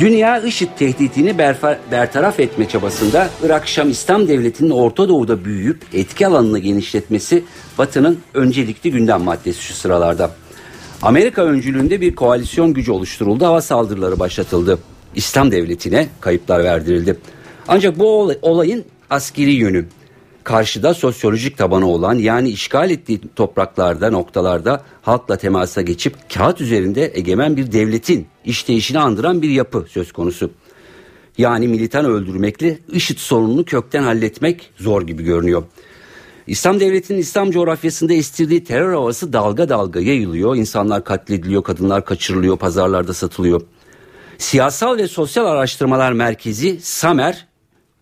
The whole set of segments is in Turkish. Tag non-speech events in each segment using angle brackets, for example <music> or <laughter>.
Dünya IŞİD tehditini bertaraf etme çabasında Irak Şam İslam Devleti'nin Orta Doğu'da büyüyüp etki alanını genişletmesi Batı'nın öncelikli gündem maddesi şu sıralarda. Amerika öncülüğünde bir koalisyon gücü oluşturuldu, hava saldırıları başlatıldı. İslam Devleti'ne kayıplar verdirildi. Ancak bu olayın askeri yönü. Karşıda sosyolojik tabanı olan yani işgal ettiği topraklarda noktalarda halkla temasa geçip kağıt üzerinde egemen bir devletin işleyişini andıran bir yapı söz konusu. Yani militan öldürmekle IŞİD sorununu kökten halletmek zor gibi görünüyor. İslam devletinin İslam coğrafyasında estirdiği terör havası dalga dalga yayılıyor. İnsanlar katlediliyor, kadınlar kaçırılıyor, pazarlarda satılıyor. Siyasal ve Sosyal Araştırmalar Merkezi SAMER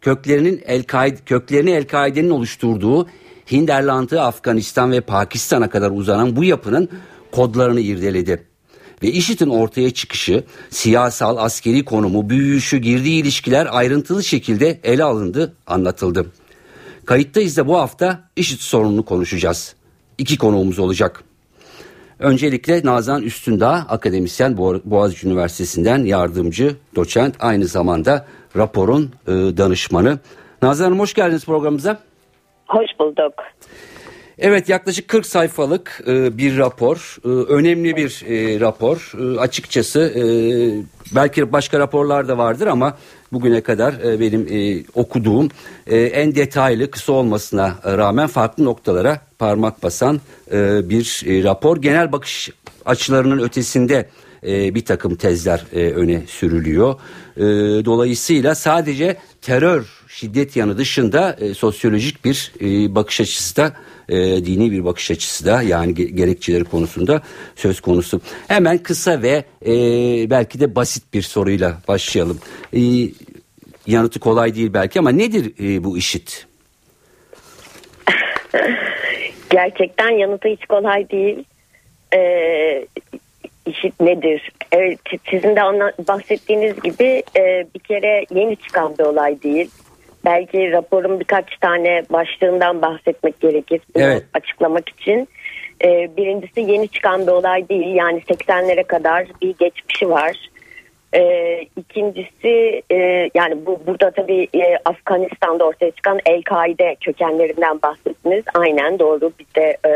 köklerinin El-Kaide köklerini El-Kaide'nin oluşturduğu Hinderland'ı Afganistan ve Pakistan'a kadar uzanan bu yapının kodlarını irdeledi. Ve IŞİD'in ortaya çıkışı, siyasal, askeri konumu, büyüyüşü, girdiği ilişkiler ayrıntılı şekilde ele alındı, anlatıldı. Kayıttayız da bu hafta IŞİD sorununu konuşacağız. İki konuğumuz olacak. Öncelikle Nazan Üstündağ, akademisyen Boğaziçi Üniversitesi'nden yardımcı doçent, aynı zamanda raporun e, danışmanı. Nazan Hanım hoş geldiniz programımıza. Hoş bulduk. Evet yaklaşık 40 sayfalık e, bir rapor, e, önemli bir e, rapor. E, açıkçası e, belki başka raporlar da vardır ama bugüne kadar e, benim e, okuduğum e, en detaylı kısa olmasına rağmen farklı noktalara parmak basan e, bir e, rapor. Genel bakış açılarının ötesinde e, bir takım tezler e, öne sürülüyor. E, dolayısıyla sadece terör şiddet yanı dışında e, sosyolojik bir e, bakış açısı da e, dini bir bakış açısı da yani gerekçeleri konusunda söz konusu. Hemen kısa ve e, belki de basit bir soruyla başlayalım. E, yanıtı kolay değil belki ama nedir e, bu işit? <laughs> Gerçekten yanıtı hiç kolay değil. Ee, işit nedir? Evet, sizin de bahsettiğiniz gibi e, bir kere yeni çıkan bir olay değil. Belki raporun birkaç tane başlığından bahsetmek gerekir bunu evet. açıklamak için. E, birincisi yeni çıkan bir olay değil. Yani 80'lere kadar bir geçmişi var. E, ikincisi e, yani bu burada tabii e, Afganistan'da ortaya çıkan El-Kaide kökenlerinden bahsettiniz. Aynen doğru biz de e,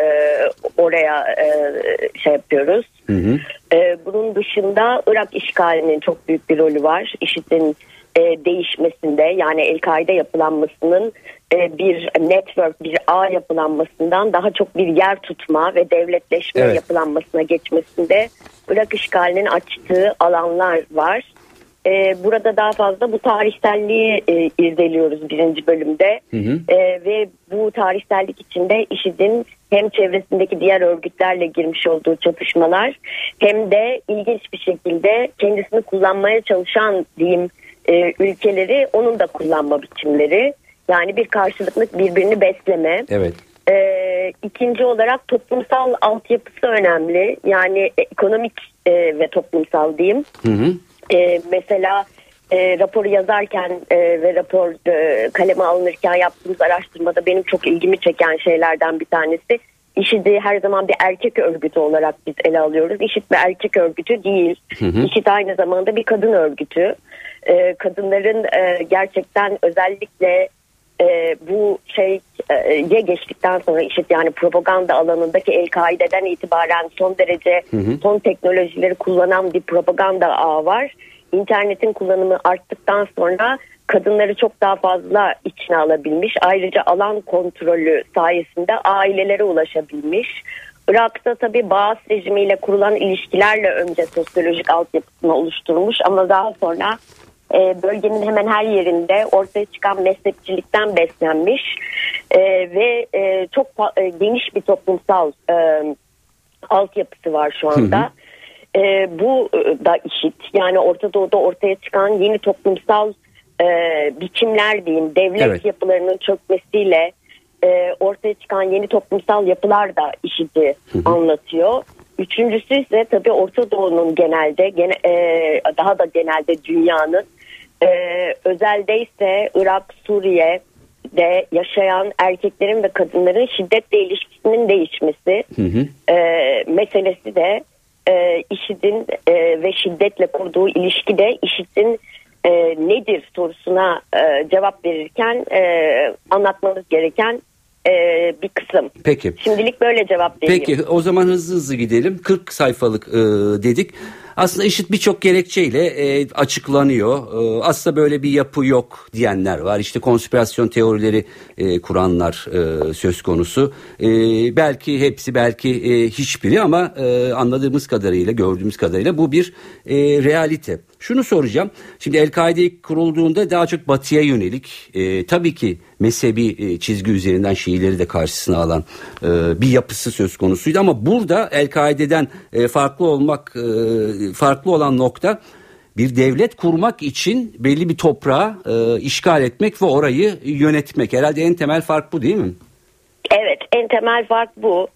oraya e, şey yapıyoruz. Hı hı. E, bunun dışında Irak işgalinin çok büyük bir rolü var. IŞİD'in e, değişmesinde yani El-Kaide yapılanmasının e, bir network, bir ağ yapılanmasından daha çok bir yer tutma ve devletleşme evet. yapılanmasına geçmesinde Irak işgalinin açtığı alanlar var. E, burada daha fazla bu tarihselliği e, irdeliyoruz birinci bölümde hı hı. E, ve bu tarihsellik içinde IŞİD'in hem çevresindeki diğer örgütlerle girmiş olduğu çatışmalar hem de ilginç bir şekilde kendisini kullanmaya çalışan diyeyim e, ülkeleri onun da kullanma biçimleri yani bir karşılıklı birbirini besleme. Evet. E, ikinci olarak toplumsal altyapısı önemli. Yani ekonomik e, ve toplumsal diyeyim. Hı hı. E, mesela e, raporu yazarken e, ve rapor e, kaleme alınırken yaptığımız araştırmada benim çok ilgimi çeken şeylerden bir tanesi IŞİD'i her zaman bir erkek örgütü olarak biz ele alıyoruz. IŞİD bir erkek örgütü değil. Hı hı. IŞİD aynı zamanda bir kadın örgütü. E, kadınların e, gerçekten özellikle e, bu şey e, ye geçtikten sonra IŞİD yani propaganda alanındaki El-Kaide'den itibaren son derece hı hı. son teknolojileri kullanan bir propaganda ağı var. İnternetin kullanımı arttıktan sonra kadınları çok daha fazla içine alabilmiş. Ayrıca alan kontrolü sayesinde ailelere ulaşabilmiş. Irak'ta tabi Bağız rejimiyle kurulan ilişkilerle önce sosyolojik altyapısını oluşturmuş ama daha sonra e, bölgenin hemen her yerinde ortaya çıkan mezhepçilikten beslenmiş e, ve e, çok e, geniş bir toplumsal e, altyapısı var şu anda. Hı hı. E, bu e, da işit yani Orta Doğu'da ortaya çıkan yeni toplumsal e, biçimler diyeyim devlet Evet. yapılarının çökmesiyle e, ortaya çıkan yeni toplumsal yapılar da işiti anlatıyor. Üçüncüsü ise tabii Orta Doğu'nun genelde gene, e, daha da genelde dünyanın e, özelde ise Irak, Suriye de yaşayan erkeklerin ve kadınların şiddetle ilişkisinin değişmesi Hı hı. e, meselesi de e, IŞİD'in e, ve şiddetle kurduğu ilişkide IŞİD'in e, nedir sorusuna e, cevap verirken e, anlatmamız gereken e, bir kısım. Peki. Şimdilik böyle cevap vereyim. Peki o zaman hızlı hızlı gidelim. 40 sayfalık e, dedik. Aslında IŞİD birçok gerekçeyle e, açıklanıyor. E, aslında böyle bir yapı yok diyenler var. İşte konspirasyon teorileri e, kuranlar e, söz konusu. E, belki hepsi belki e, hiçbiri ama e, anladığımız kadarıyla gördüğümüz kadarıyla bu bir e, realite. Şunu soracağım. Şimdi El-Kaide kurulduğunda daha çok batıya yönelik e, tabii ki mezhebi e, çizgi üzerinden Şiileri de karşısına alan e, bir yapısı söz konusuydu. Ama burada El-Kaide'den e, farklı olmak e, farklı olan nokta bir devlet kurmak için belli bir toprağı e, işgal etmek ve orayı yönetmek. Herhalde en temel fark bu değil mi? Evet en temel fark bu.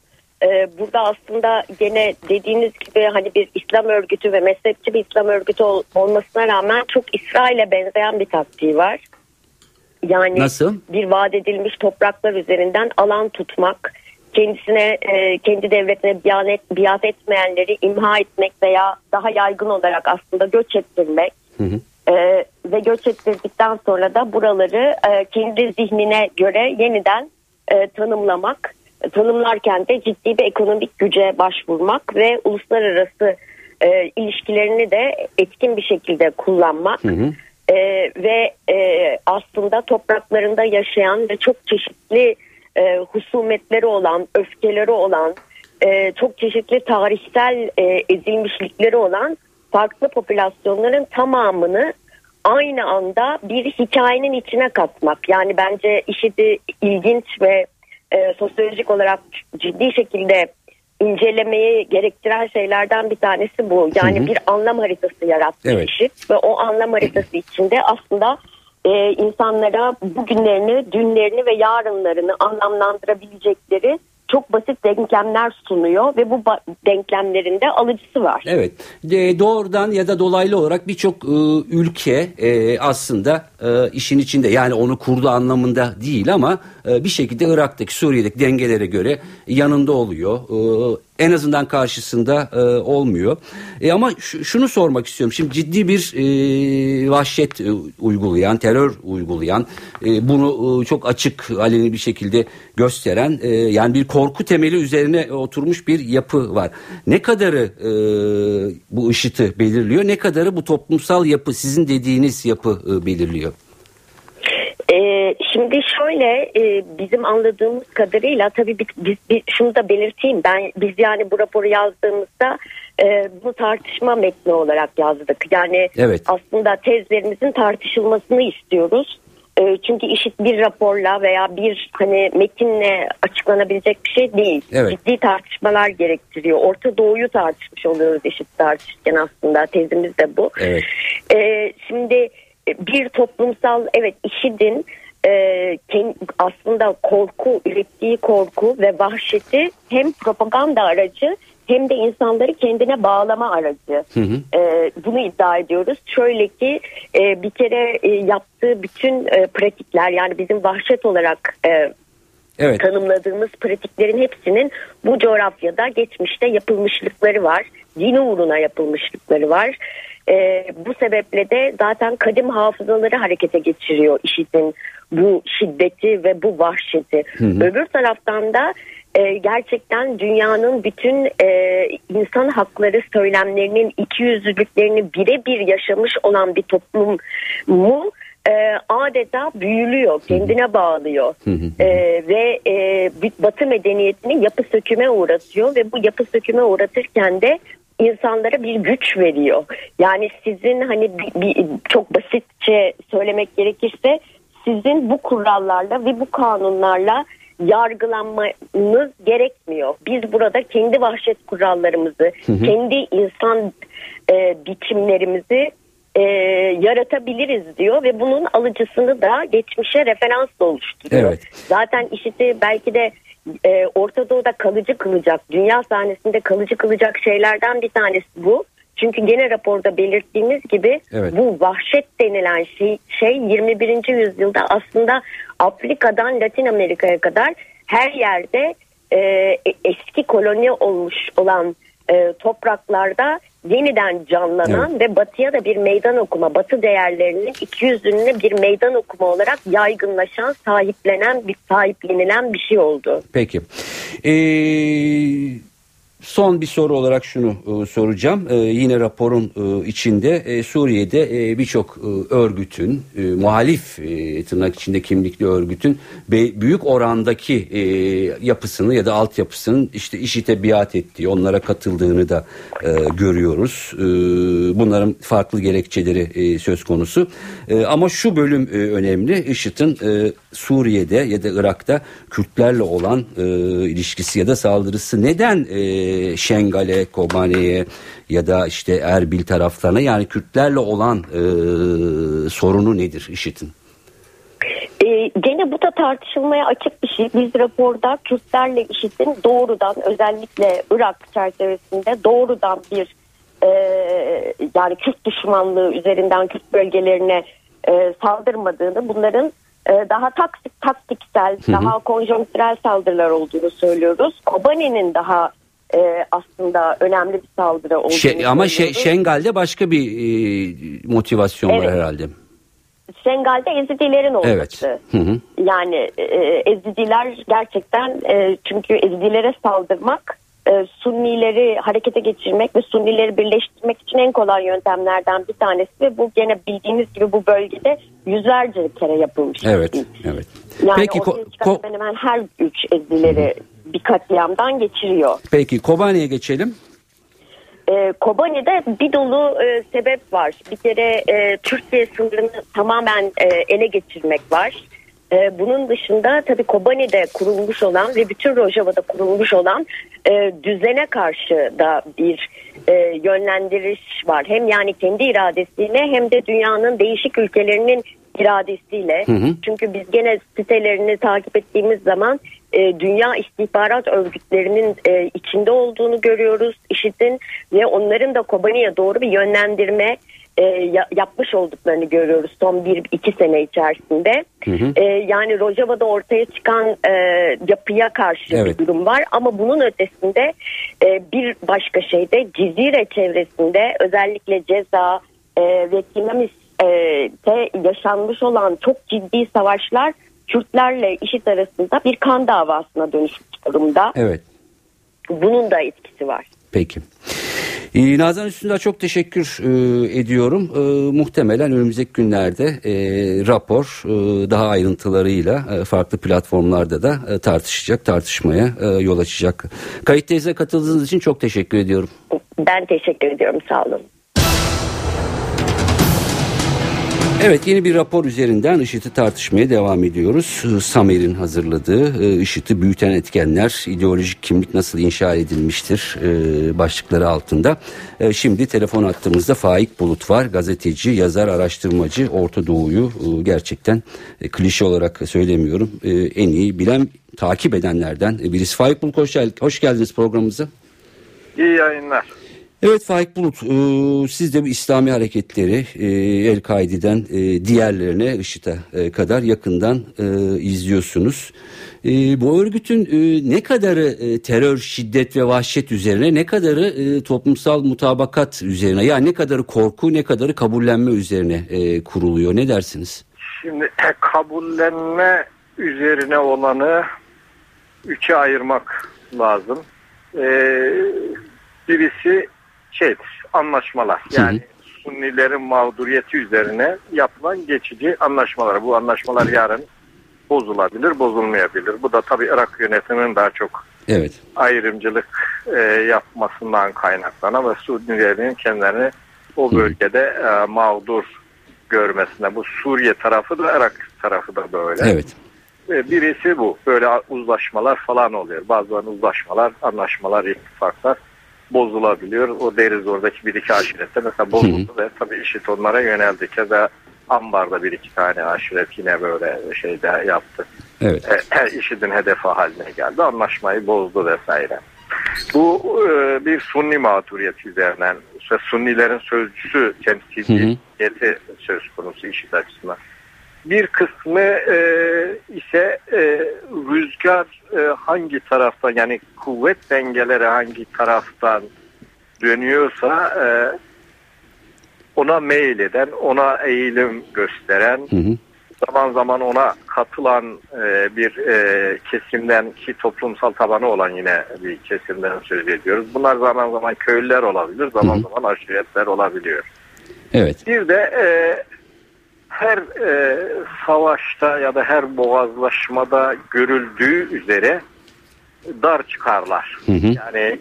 Ee, burada aslında gene dediğiniz gibi hani bir İslam örgütü ve mezhepçi bir İslam örgütü ol- olmasına rağmen çok İsrail'e benzeyen bir taktiği var. Yani Nasıl? bir vaat edilmiş topraklar üzerinden alan tutmak, kendisine e, kendi devletine biat, et, biat etmeyenleri imha etmek veya daha yaygın olarak aslında göç ettirmek. Hı hı. Ee, ve göç ettirdikten sonra da buraları e, kendi zihnine göre yeniden e, tanımlamak, tanımlarken de ciddi bir ekonomik güce başvurmak ve uluslararası e, ilişkilerini de etkin bir şekilde kullanmak Hı hı. E, ve e, aslında topraklarında yaşayan ve çok çeşitli e, husumetleri olan, öfkeleri olan, e, çok çeşitli tarihsel e, ezilmişlikleri olan farklı popülasyonların tamamını aynı anda bir hikayenin içine katmak. Yani bence işi ilginç ve e, sosyolojik olarak ciddi şekilde incelemeyi gerektiren şeylerden bir tanesi bu. Yani Hı hı. bir anlam haritası yaratmış Evet. işi ve o anlam haritası içinde aslında e, insanlara bugünlerini, dünlerini ve yarınlarını anlamlandırabilecekleri çok basit denklemler sunuyor ve bu denklemlerin de alıcısı var. Evet. De, doğrudan ya da dolaylı olarak birçok e, ülke e, aslında e, işin içinde yani onu kurdu anlamında değil ama e, bir şekilde Irak'taki Suriye'deki dengelere göre yanında oluyor. E, en azından karşısında e, olmuyor. E, ama şu- şunu sormak istiyorum. Şimdi ciddi bir e, vahşet e, uygulayan, terör uygulayan, e, bunu e, çok açık, aleni bir şekilde gösteren, e, yani bir korku temeli üzerine oturmuş bir yapı var. Ne kadarı e, bu IŞİD'i belirliyor, ne kadarı bu toplumsal yapı, sizin dediğiniz yapı e, belirliyor? Ee, şimdi şöyle e, bizim anladığımız kadarıyla tabii biz, biz, biz- şunu da belirteyim ben biz yani bu raporu yazdığımızda e, bu tartışma metni olarak yazdık. Yani Evet. aslında tezlerimizin tartışılmasını istiyoruz. E, çünkü işit bir raporla veya bir hani metinle açıklanabilecek bir şey değil. Evet. Ciddi tartışmalar gerektiriyor. Orta Doğu'yu tartışmış oluyoruz işit tartışırken aslında tezimiz de bu. Evet. Ee, şimdi e, bir toplumsal evet IŞİD'in e, aslında korku ürettiği korku ve vahşeti hem propaganda aracı hem de insanları kendine bağlama aracı. Hı hı. Ee, bunu iddia ediyoruz. Şöyle ki e, bir kere e, yaptığı bütün e, pratikler yani bizim vahşet olarak e, Evet. tanımladığımız pratiklerin hepsinin bu coğrafyada geçmişte yapılmışlıkları var. Din uğruna yapılmışlıkları var. Ee, bu sebeple de zaten kadim hafızaları harekete geçiriyor IŞİD'in bu şiddeti ve bu vahşeti. Öbür taraftan da e, gerçekten dünyanın bütün e, insan hakları söylemlerinin ikiyüzlülüklerini birebir yaşamış olan bir toplumu e, adeta büyülüyor, kendine bağlıyor. E, ve e, Batı medeniyetini yapı söküme uğratıyor ve bu yapı söküme uğratırken de insanlara bir güç veriyor. Yani sizin hani bir, bir- çok basitçe söylemek gerekirse sizin bu kurallarla ve bu kanunlarla yargılanmanız gerekmiyor. Biz burada kendi vahşet kurallarımızı, kendi insan e, biçimlerimizi e, yaratabiliriz diyor ve bunun alıcısını da geçmişe referansla oluşturuyor. Evet. Zaten işiti belki de e, Orta Doğu'da kalıcı kılacak, dünya sahnesinde kalıcı kılacak şeylerden bir tanesi bu. Çünkü gene raporda belirttiğimiz gibi Evet. bu vahşet denilen şey, şey 21. yüzyılda aslında Afrika'dan Latin Amerika'ya kadar her yerde e, eski koloni olmuş olan e, topraklarda yeniden canlanan ve batıya da bir meydan okuma, batı değerlerinin iki yüzlülüğüne bir meydan okuma olarak yaygınlaşan, sahiplenen, bir sahiplenilen bir şey oldu. Peki. Ee, son bir soru olarak şunu e, soracağım. Ee, yine raporun e, içinde e, Suriye'de e, birçok e, örgütün, e, muhalif e, tırnak içinde kimlikli örgütün be- büyük orandaki e, yapısını ya da altyapısının işte işite biat ettiği, onlara katıldığını da e, görüyoruz. E, bunların farklı gerekçeleri e, söz konusu. E, ama şu bölüm e, önemli. IŞİD'in e, Suriye'de ya da Irak'ta Kürtlerle olan e, ilişkisi ya da saldırısı neden e, Şengal'e, Kobane'ye ya da işte Erbil taraflarına yani Kürtlerle olan e, sorunu nedir IŞİD'in? Ee, gene bu da tartışılmaya açık bir şey. Biz raporda Kürtlerle IŞİD'in doğrudan özellikle Irak çerçevesinde doğrudan bir e, yani Kürt düşmanlığı üzerinden Kürt bölgelerine e, saldırmadığını bunların e, daha taktik, taktiksel, daha konjonktürel saldırılar olduğunu söylüyoruz. Kobane'nin daha e, aslında önemli bir saldırı olduğunu Şey, ama şey. Şengal'de başka bir e, motivasyon var Evet. herhalde. Şengal'de Ezidilerin olması. Evet. Hı hı. Yani e, Ezidiler gerçekten e, çünkü Ezidilere saldırmak e, Sunnileri harekete geçirmek ve Sunnileri birleştirmek için en kolay yöntemlerden bir tanesi ve bu gene bildiğiniz gibi bu bölgede yüzlerce kere yapılmış. Evet, evet. Yani Peki ortaya ko- ko- hemen her üç Ezidileri bir katliamdan geçiriyor. peki Kobane'ye geçelim. E, Kobani'de bir dolu e, sebep var. Bir kere e, Türkiye sınırını tamamen e, ele geçirmek var. E, bunun dışında tabii Kobani'de kurulmuş olan ve bütün Rojava'da kurulmuş olan e, düzene karşı da bir e, yönlendiriş var. Hem yani kendi iradesiyle hem de dünyanın değişik ülkelerinin iradesiyle. Hı hı. Çünkü biz gene sitelerini takip ettiğimiz zaman e, dünya istihbarat örgütlerinin e, içinde olduğunu görüyoruz IŞİD'in ve onların da Kobani'ye doğru bir yönlendirme e, ya- yapmış olduklarını görüyoruz son bir iki sene içerisinde. E, yani Rojava'da ortaya çıkan e, yapıya karşı Evet. bir durum var ama bunun ötesinde e, bir başka şey de Cizire çevresinde özellikle ceza e, ve Tinamis'te yaşanmış olan çok ciddi savaşlar Kürtlerle IŞİD arasında bir kan davasına dönüşmüş durumda. Evet. Bunun da etkisi var. Peki. Ee, Nazan Üstündağ çok teşekkür e, ediyorum. E, muhtemelen önümüzdeki günlerde e, rapor e, daha ayrıntılarıyla e, farklı platformlarda da e, tartışacak, tartışmaya e, yol açacak. Kayıt teyze katıldığınız için çok teşekkür ediyorum. Ben teşekkür ediyorum sağ olun. Evet yeni bir rapor üzerinden IŞİD'i tartışmaya devam ediyoruz. Ee, Samer'in hazırladığı e, IŞİD'i büyüten etkenler, ideolojik kimlik nasıl inşa edilmiştir e, başlıkları altında. E, Şimdi telefon attığımızda Faik Bulut var. Gazeteci, yazar, araştırmacı, Orta Doğu'yu gerçekten klişe olarak söylemiyorum. En iyi bilen, takip edenlerden birisi. Faik Bulut hoş geldiniz programımıza. İyi yayınlar. Evet Faik Bulut, e, siz de bu İslami hareketleri e, El-Kaide'den e, diğerlerine IŞİD'e e, kadar yakından e, izliyorsunuz. E, bu örgütün e, ne kadarı e, terör, şiddet ve vahşet üzerine, ne kadarı e, toplumsal mutabakat üzerine, yani ne kadarı korku, ne kadarı kabullenme üzerine e, kuruluyor, ne dersiniz? Şimdi kabullenme üzerine olanı üçe ayırmak lazım. Ee, birisi şeydir, anlaşmalar. Yani Sunnilerin mağduriyeti üzerine yapılan geçici anlaşmalar. Bu anlaşmalar yarın bozulabilir, bozulmayabilir. Bu da tabii Irak yönetiminin daha çok Evet, ayrımcılık e, yapmasından kaynaklanan ve Sunnilerin kendilerini o bölgede e, mağdur görmesine. Bu Suriye tarafı da Irak tarafı da böyle. evet, E, birisi bu. Böyle uzlaşmalar falan oluyor. Bazen uzlaşmalar, anlaşmalar, ittifaklar bozulabiliyor. O deriz oradaki bir iki aşirette mesela bozuldu ve tabii işit onlara yöneldi. Keza ambarda bir iki tane aşiret yine böyle şeyde yaptı. Evet. E, IŞİD'in hedefi haline geldi. Anlaşmayı bozdu vesaire. Bu e, bir Sunni mağduriyet üzerinden Sunnilerin sözcüsü temsiliyeti söz konusu IŞİD açısından. Bir kısmı e, ise e, rüzgar e, hangi taraftan yani kuvvet dengeleri hangi taraftan dönüyorsa e, ona meyil eden, ona eğilim gösteren, Hı hı. zaman zaman ona katılan e, bir e, kesimden ki toplumsal tabanı olan yine bir kesimden söz ediyoruz. Bunlar zaman zaman köylüler olabilir, zaman Hı hı. zaman aşiretler olabiliyor. Evet. Bir de e, her e, savaşta ya da her boğazlaşmada görüldüğü üzere dar çıkarlar. Hı hı. Yani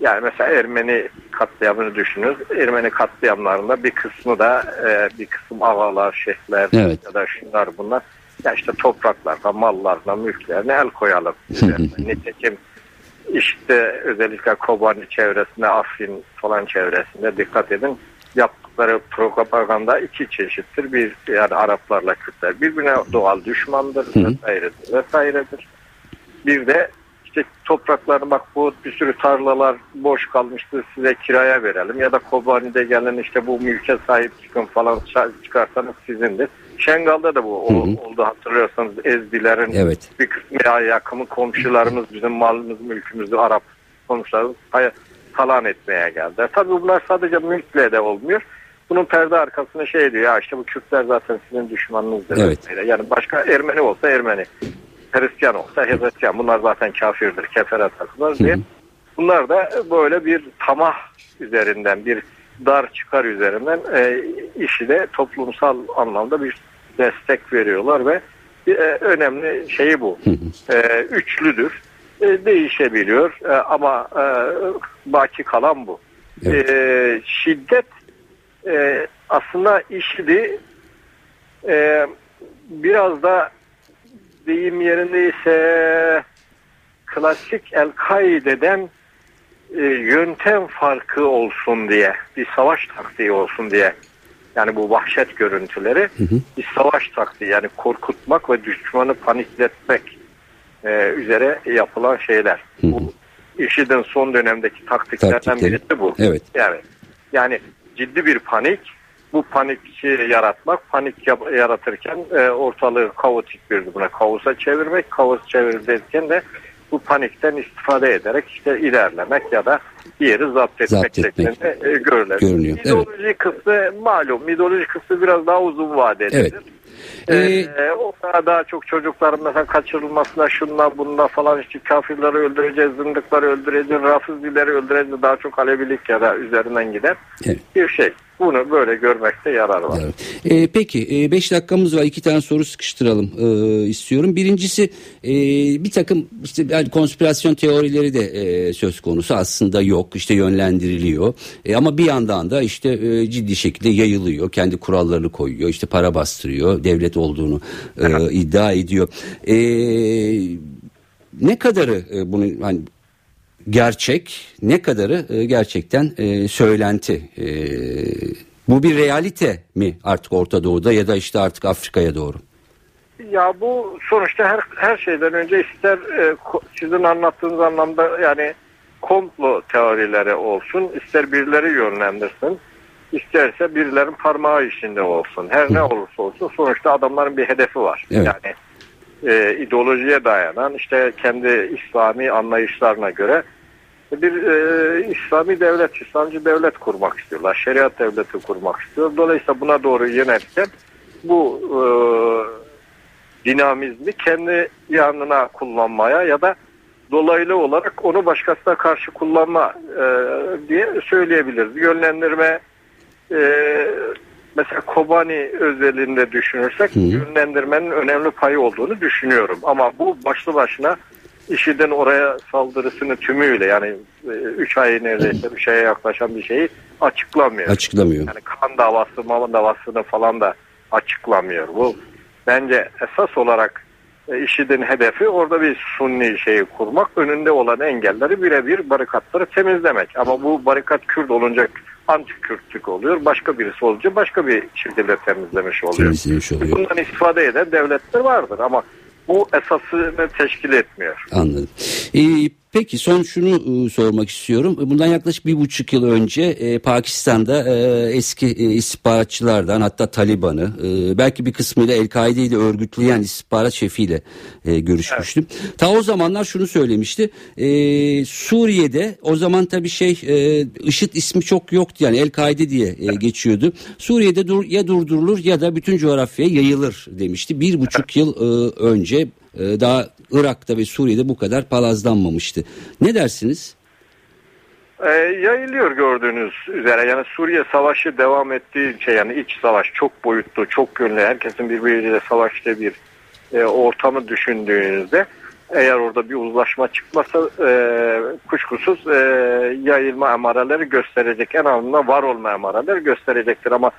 yani mesela Ermeni katliamını düşünün. Ermeni katliamlarında bir kısmı da e, bir kısım ağalar, şeyhler Evet. ya da şunlar bunlar. Ya işte topraklarına, mallarına, mülklerine el koyalım. Nitekim işte özellikle Kobani çevresinde, Afrin falan çevresinde dikkat edin. Yaptıkları propaganda iki çeşittir. Bir yani Araplarla Kürtler birbirine doğal düşmandır Hı hı. vesairedir vesairedir. Bir de işte topraklarını bak bu bir sürü tarlalar boş kalmıştı size kiraya verelim ya da Kobani'de gelin işte bu mülke sahip çıkın falan çıkarsanız sizindir. Şengal'da da bu Hı hı. oldu hatırlıyorsanız Ezdilerin Evet. bir kısmı ya yakın komşularımız bizim malımız mülkümüzü Arap komşularımız hay- talan etmeye geldi. Tabii bunlar sadece mülkle de olmuyor. Bunun perde arkasına şey diyor ya işte bu Kürtler zaten sizin düşmanınızdır. Evet. Yani başka Ermeni olsa Ermeni. Hristiyan olsa Hristiyan. Bunlar zaten kafirdir, kefere takılır diye. Bunlar da böyle bir tamah üzerinden, bir dar çıkar üzerinden e, işi de toplumsal anlamda bir destek veriyorlar ve e, önemli şeyi bu. E, üçlüdür. E, değişebiliyor E, ama e, baki kalan bu. Evet. E, şiddet e, aslında işidi e, biraz da deyim yerindeyse klasik El-Kaide'den e, yöntem farkı olsun diye bir savaş taktiği olsun diye yani bu vahşet görüntüleri bir savaş taktiği yani korkutmak ve düşmanı panikletmek e, üzere yapılan şeyler. Bu IŞİD'in son dönemdeki taktiklerden Taktikleri. birisi bu. Evet. Yani yani ciddi bir panik. Bu panikçi yaratmak, panik yaratırken e, ortalığı kaotik bir buna kaosa çevirmek, kaos çevirirken de bu panikten istifade ederek işte ilerlemek ya da bir yeri zapt etmek, Zapt etmek. şeklinde e, görülür. Görünüyor, İdeoloji kısmı malum, ideoloji kısmı biraz daha uzun vadelidir. Evet. Ee, o kadar daha çok çocukların mesela kaçırılmasına şunla bununla falan işte kafirleri öldüreceğiz, zındıkları öldüreceğiz, rafizileri öldüreceğiz daha çok Alevilik ya da üzerinden gider Evet. bir şey. Bunu böyle görmekte yarar var. Evet. Ee, peki 5 dakikamız var iki tane soru sıkıştıralım ee, istiyorum. Birincisi e, bir takım işte yani konspirasyon teorileri de e, söz konusu aslında yok işte yönlendiriliyor E, ama bir yandan da işte e, ciddi şekilde yayılıyor kendi kurallarını koyuyor işte para bastırıyor devlet olduğunu e, iddia ediyor. E, ne kadarı e, bunu hani gerçek ne kadarı e, gerçekten e, söylenti e, bu bir realite mi artık Orta Doğu'da ya da işte artık Afrika'ya doğru Ya bu sonuçta her her şeyden önce ister e, sizin anlattığınız anlamda yani komplo teorileri olsun, ister birileri yönlendirsin, isterse birilerin parmağı içinde olsun. Her ne olursa olsun sonuçta adamların bir hedefi var. Evet. Yani e, ideolojiye dayanan işte kendi İslami anlayışlarına göre bir e, İslami devlet, İslamcı devlet kurmak istiyorlar. Şeriat devleti kurmak istiyor. Dolayısıyla buna doğru yönelirken bu e, dinamizmi kendi yanına kullanmaya ya da dolaylı olarak onu başkasına karşı kullanma e, diye söyleyebiliriz. Yönlendirme e, mesela Kobani özelinde düşünürsek Hı. yönlendirmenin önemli payı olduğunu düşünüyorum. Ama bu başlı başına IŞİD'in oraya saldırısını tümüyle yani 3 ay neredeyse 3 aya yaklaşan bir şeyi açıklamıyor. açıklamıyor. Yani kan davası, mal davasını falan da açıklamıyor. Bu bence esas olarak E, IŞİD'in hedefi orada bir sunni şeyi kurmak, önünde olan engelleri birebir barikatları temizlemek. Ama bu barikat Kürt olunca anti-Kürtlük oluyor. Başka birisi olunca başka bir şekilde temizlemiş oluyor. Temizlemiş oluyor. Bundan istifade eden devletler vardır ama bu esasını teşkil etmiyor. Anladım. Ee, peki son şunu e, sormak istiyorum. Bundan yaklaşık bir buçuk yıl önce e, Pakistan'da e, eski e, istihbaratçılardan hatta Taliban'ı e, belki bir kısmıyla El-Kaide'yi de örgütleyen istihbarat şefiyle e, görüşmüştüm. Ta o zamanlar şunu söylemişti. E, Suriye'de o zaman tabii şey e, IŞİD ismi çok yoktu yani El-Kaide diye e, geçiyordu. Suriye'de dur, ya durdurulur ya da bütün coğrafyaya yayılır demişti. Bir buçuk yıl e, önce daha Irak'ta ve Suriye'de bu kadar palazlanmamıştı. Ne dersiniz? E, yayılıyor gördüğünüz üzere yani Suriye savaşı devam ettiği şey yani iç savaş çok boyutlu çok yönlü herkesin birbiriyle savaştığı bir e, ortamı düşündüğünüzde eğer orada bir uzlaşma çıkmasa e, kuşkusuz e, yayılma emareleri gösterecek en azından var olma emareleri gösterecektir ama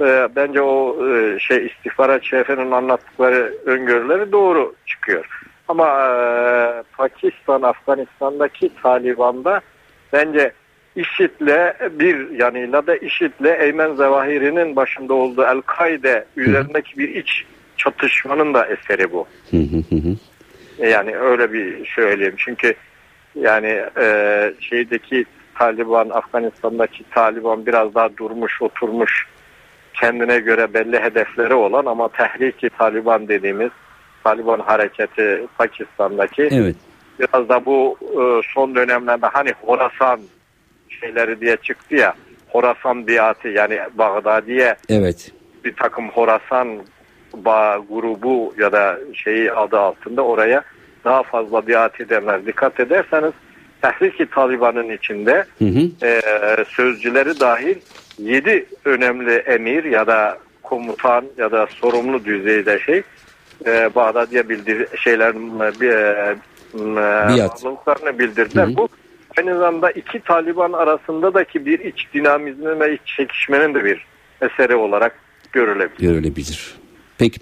e, bence o e, şey istihbarat şefinin anlattıkları öngörüleri doğru çıkıyor. Ama e, Pakistan, Afganistan'daki Taliban'da bence IŞİD'le bir yanıyla da IŞİD'le Eymen Zevahiri'nin başında olduğu El-Kaide üzerindeki bir iç çatışmanın da eseri bu. Yani öyle bir söyleyeyim. Çünkü yani e, şeydeki Taliban, Afganistan'daki Taliban biraz daha durmuş, oturmuş, kendine göre belli hedefleri olan ama tehriki Taliban dediğimiz Taliban hareketi Pakistan'daki Evet. biraz da bu e, son dönemlerde hani Horasan şeyleri diye çıktı ya Horasan biatı yani Bağdadiye Evet. bir takım Horasan bağ grubu ya da şeyi adı altında oraya daha fazla biat edenler dikkat ederseniz Tehriki Taliban'ın içinde Hı hı. e, sözcüleri dahil 7 önemli emir ya da komutan ya da sorumlu düzeyde şey e, Bağdadiye bildir şeylerin e, bir e, Biat. bağlılıklarını bildirdiler. Hı hı. Bu aynı zamanda iki Taliban arasındaki bir iç dinamizmin ve iç çekişmenin de bir eseri olarak görülebilir. Görülebilir. Peki.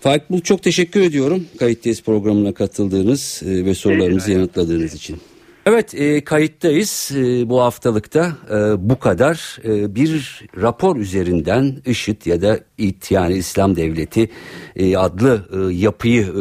Faik Bulut çok teşekkür ediyorum kayıttayız programına katıldığınız e, ve sorularımızı yanıtladığınız için. Evet e, kayıttayız e, bu haftalıkta e, bu kadar e, bir rapor üzerinden IŞİD ya da İT yani İslam Devleti e, adlı e, yapıyı e,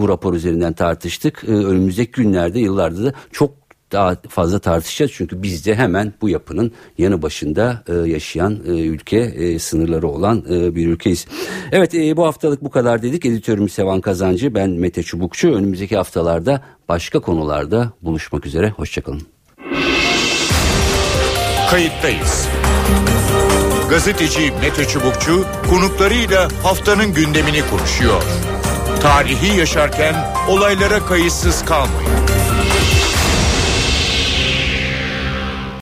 bu rapor üzerinden tartıştık. E, önümüzdeki günlerde yıllarda da çok daha fazla tartışacağız çünkü biz de hemen bu yapının yanı başında e, yaşayan e, ülke e, sınırları olan e, bir ülkeyiz. Evet e, bu haftalık bu kadar dedik. Editörümüz Sevan Kazancı, ben Mete Çubukçu. Önümüzdeki haftalarda başka konularda buluşmak üzere. Hoşçakalın. Kayıttayız. Gazeteci Mete Çubukçu konuklarıyla haftanın gündemini konuşuyor. Tarihi yaşarken olaylara kayıtsız kalmayın.